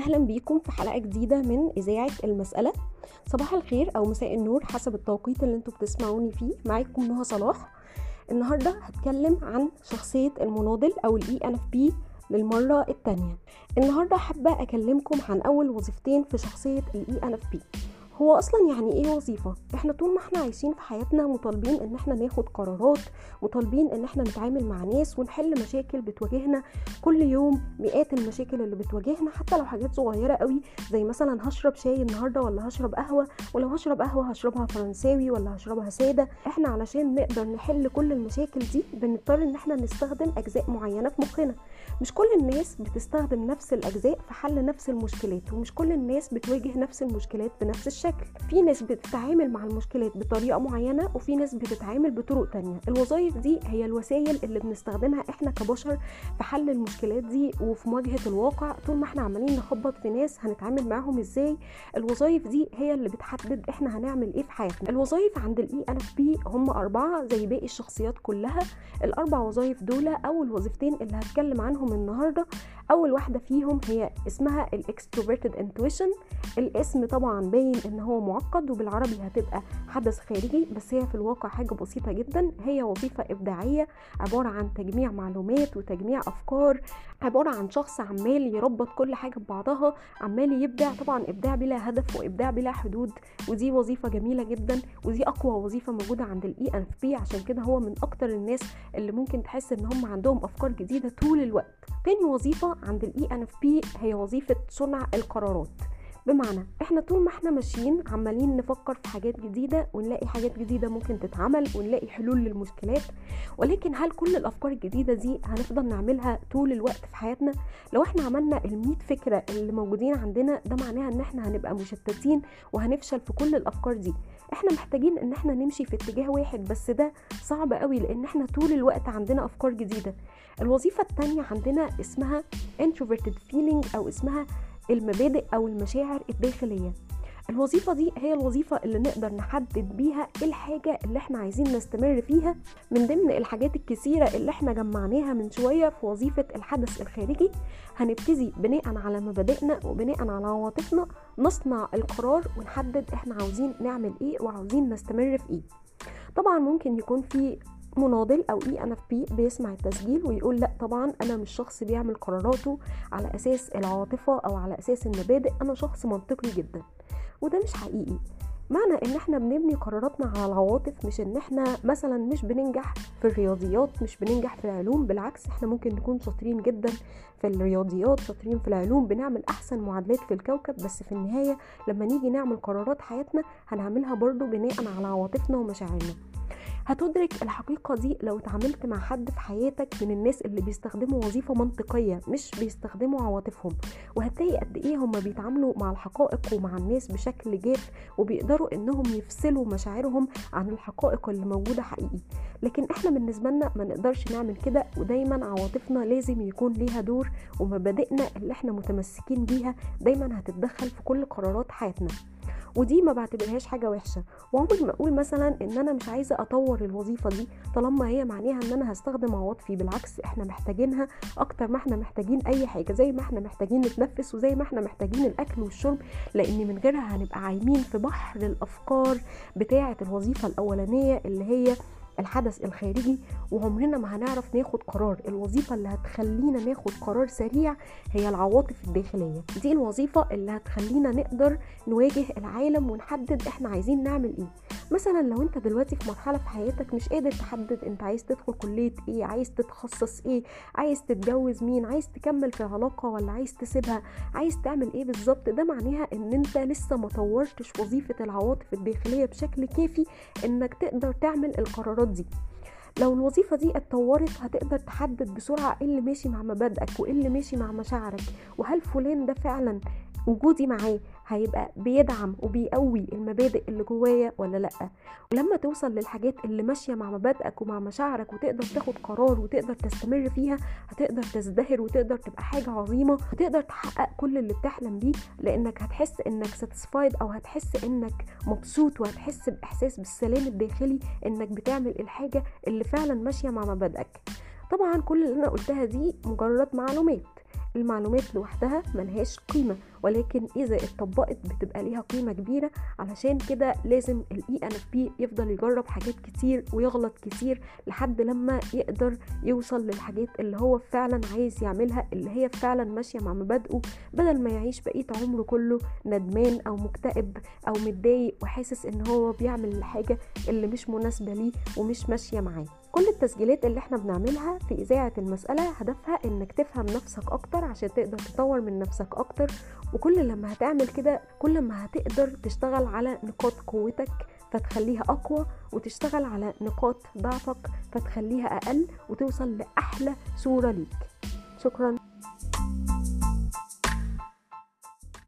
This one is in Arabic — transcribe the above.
أهلا بيكم في حلقة جديدة من إذاعة المسألة. صباح الخير أو مساء النور حسب التوقيت اللي أنتوا بتسمعوني فيه. معاكم نهى صلاح. النهارده هتكلم عن شخصية المناضل أو ال INFP للمرة الثانية النهارده حابة أكلمكم عن أول وظيفتين في شخصية ال INFP هو أصلا يعني إيه وظيفة؟ إحنا طول ما إحنا عايشين في حياتنا مطالبين إن إحنا ناخد قرارات مطالبين إن إحنا نتعامل مع ناس ونحل مشاكل بتواجهنا كل يوم مئات المشاكل اللي بتواجهنا حتى لو حاجات صغيرة قوي زي مثلا هشرب شاي النهارده ولا هشرب قهوة ولو هشرب قهوة هشربها فرنساوي ولا هشربها سادة. إحنا علشان نقدر نحل كل المشاكل دي بنضطر إن إحنا نستخدم أجزاء معينة في مخنا. مش كل الناس بتستخدم نفس الأجزاء في حل نفس المشكلات ومش كل الناس بتواجه نفس المشكلات بنفس الشكل. في ناس بتتعامل مع المشكلات بطريقة معينة وفي ناس بتتعامل بطرق تانية. الوظائف دي هي الوسائل اللي بنستخدمها إحنا كبشر في حل المشكلات دي وفي مواجهة الواقع. طول ما إحنا عمالين نخبط في ناس هنتعامل معاهم إزاي الوظائف دي هي اللي بتحدد إحنا هنعمل إيه في حياتنا. الوظائف عند ال INFP هم أربعة زي باقي الشخصيات كلها. الأربع وظائف دول اول وظيفتين اللي هتكلم عنهم النهارده أول واحدة فيهم هي اسمها ال Extroverted Intuition الاسم طبعا باين إن هو معقد وبالعربي هتبقى حدس خارجي بس هي في الواقع حاجة بسيطة جدا. هي وظيفة إبداعية عبارة عن تجميع معلومات وتجميع أفكار عبارة عن شخص عمال يربط كل حاجة ببعضها عمال يبدع. طبعا إبداع بلا هدف وإبداع بلا حدود ودي وظيفة جميلة جدا ودي أقوى وظيفة موجودة عند ال INFP عشان كده هو من أكتر الناس اللي ممكن تحس إن هم عندهم أفكار جديدة طول الوقت. تاني وظيفة عند ال INFP هي وظيفة صنع القرارات. بمعنى إحنا طول ما إحنا ماشيين عمالين نفكر في حاجات جديدة ونلاقي حاجات جديدة ممكن تتعمل ونلاقي حلول للمشكلات ولكن هل كل الأفكار الجديدة دي هنفضل نعملها طول الوقت في حياتنا؟ لو إحنا عملنا ال100 فكرة اللي موجودين عندنا ده معناها إن إحنا هنبقى مشتتين وهنفشل في كل الأفكار دي. إحنا محتاجين إن إحنا نمشي في اتجاه واحد بس ده صعب قوي لأن إحنا طول الوقت عندنا أفكار جديدة. الوظيفة الثانية عندنا اسمها introverted feeling أو اسمها المبادئ أو المشاعر الداخلية. الوظيفة دي هي الوظيفة اللي نقدر نحدد بيها الحاجة اللي إحنا عايزين نستمر فيها من ضمن الحاجات الكثيرة اللي إحنا جمعناها من شوية في وظيفة الحدث الخارجي. هنبتدي بناء على مبادئنا وبناء على عواطفنا نصنع القرار ونحدد إحنا عاوزين نعمل إيه وعاوزين نستمر في إيه. طبعا ممكن يكون في مناضل أو اي ان اف بي بيسمع التسجيل ويقول لأ طبعا أنا مش شخص بيعمل قراراته على أساس العاطفة أو على أساس المبادئ أنا شخص منطقي جدا. وده مش حقيقي. معنى إن إحنا بنبني قراراتنا على العواطف مش إن إحنا مثلا مش بننجح في الرياضيات مش بننجح في العلوم بالعكس إحنا ممكن نكون شاطرين جدا في الرياضيات شاطرين في العلوم بنعمل أحسن معادلات في الكوكب بس في النهاية لما نيجي نعمل قرارات حياتنا هنعملها برضو بناء على عواطفنا ومشاعرنا. هتدرك الحقيقة دي لو اتعاملت مع حد في حياتك من الناس اللي بيستخدموا وظيفة منطقية مش بيستخدموا عواطفهم. وهتلاقي قد إيه هما بيتعاملوا مع الحقائق ومع الناس بشكل جاف وبيقدروا إنهم يفصلوا مشاعرهم عن الحقائق اللي موجودة حقيقي. لكن إحنا بالنسبة لنا ما نقدرش نعمل كده ودايما عواطفنا لازم يكون ليها دور ومبادئنا اللي إحنا متمسكين بيها دايما هتتدخل في كل قرارات حياتنا. ودي ما بعتبرهاش حاجة وحشة. وعمري ما أقول مثلا إن أنا مش عايزة أطور الوظيفة دي طالما هي معناها إن أنا هستخدم عواطفي بالعكس إحنا محتاجينها أكتر ما إحنا محتاجين أي حاجة. زي ما إحنا محتاجين نتنفس وزي ما إحنا محتاجين الأكل والشرب لأن من غيرها هنبقى عايمين في بحر الأفكار بتاعة الوظيفة الأولانية اللي هي الحدث الخارجي وعمرنا ما هنعرف ناخد قرار. الوظيفة اللي هتخلينا ناخد قرار سريع هي العواطف الداخلية. دي الوظيفة اللي هتخلينا نقدر نواجه العالم ونحدد إحنا عايزين نعمل إيه. مثلا لو انت دلوقتي في مرحلة في حياتك مش قادر تحدد انت عايز تدخل كلية إيه عايز تتخصص إيه عايز تتجوز مين عايز تكمل في علاقة ولا عايز تسيبها عايز تعمل إيه بالظبط ده معناها ان انت لسه ما طورتش وظيفة العواطف الداخلية بشكل كافي انك تقدر تعمل القرارات دي. لو الوظيفة دي اتطورت هتقدر تحدد بسرعة إيه اللي ماشي مع مبادئك وإيه اللي ماشي مع مشاعرك وهل فلان ده فعلا وجودي معاه هيبقى بيدعم وبيقوي المبادئ اللي جوايا ولا لأ؟ ولما توصل للحاجات اللي ماشية مع مبادئك ومع مشاعرك وتقدر تاخد قرار وتقدر تستمر فيها هتقدر تزدهر وتقدر تبقى حاجة عظيمة وتقدر تحقق كل اللي بتحلم بيه لأنك هتحس إنك ساتسفايد أو هتحس إنك مبسوط وهتحس بإحساس بالسلام الداخلي إنك بتعمل الحاجة اللي فعلا ماشية مع مبادئك. طبعا كل اللي أنا قلتها دي مجرد معلومات. المعلومات لوحدها ملهاش قيمة ولكن إذا اتطبقت بتبقى ليها قيمة كبيرة. علشان كده لازم ال ENFP يفضل يجرب حاجات كتير ويغلط كتير لحد لما يقدر يوصل للحاجات اللي هو فعلا عايز يعملها اللي هي فعلا ماشية مع مبادئه. بدل ما يعيش بقية عمره كله ندمان أو مكتئب أو متضايق وحاسس إن هو بيعمل الحاجة اللي مش مناسبة ليه ومش ماشية معاه. كل التسجيلات اللي إحنا بنعملها في إذاعة المسألة هدفها إنك تفهم نفسك أكتر عشان تقدر تطور من نفسك أكتر. وكل لما هتعمل كده كل ما هتقدر تشتغل على نقاط قوتك فتخليها أقوى وتشتغل على نقاط ضعفك فتخليها أقل وتوصل لأحلى صورة ليك. شكرا.